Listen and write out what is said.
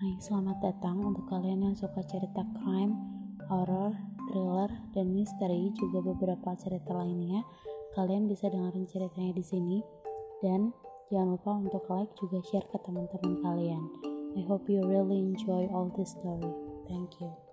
Hai, selamat datang untuk kalian yang suka cerita crime, horror, thriller, dan misteri, juga beberapa cerita lainnya. Kalian bisa dengerin ceritanya di sini. Dan jangan lupa untuk like juga share ke teman-teman kalian. I hope you really enjoy all this story. Thank you.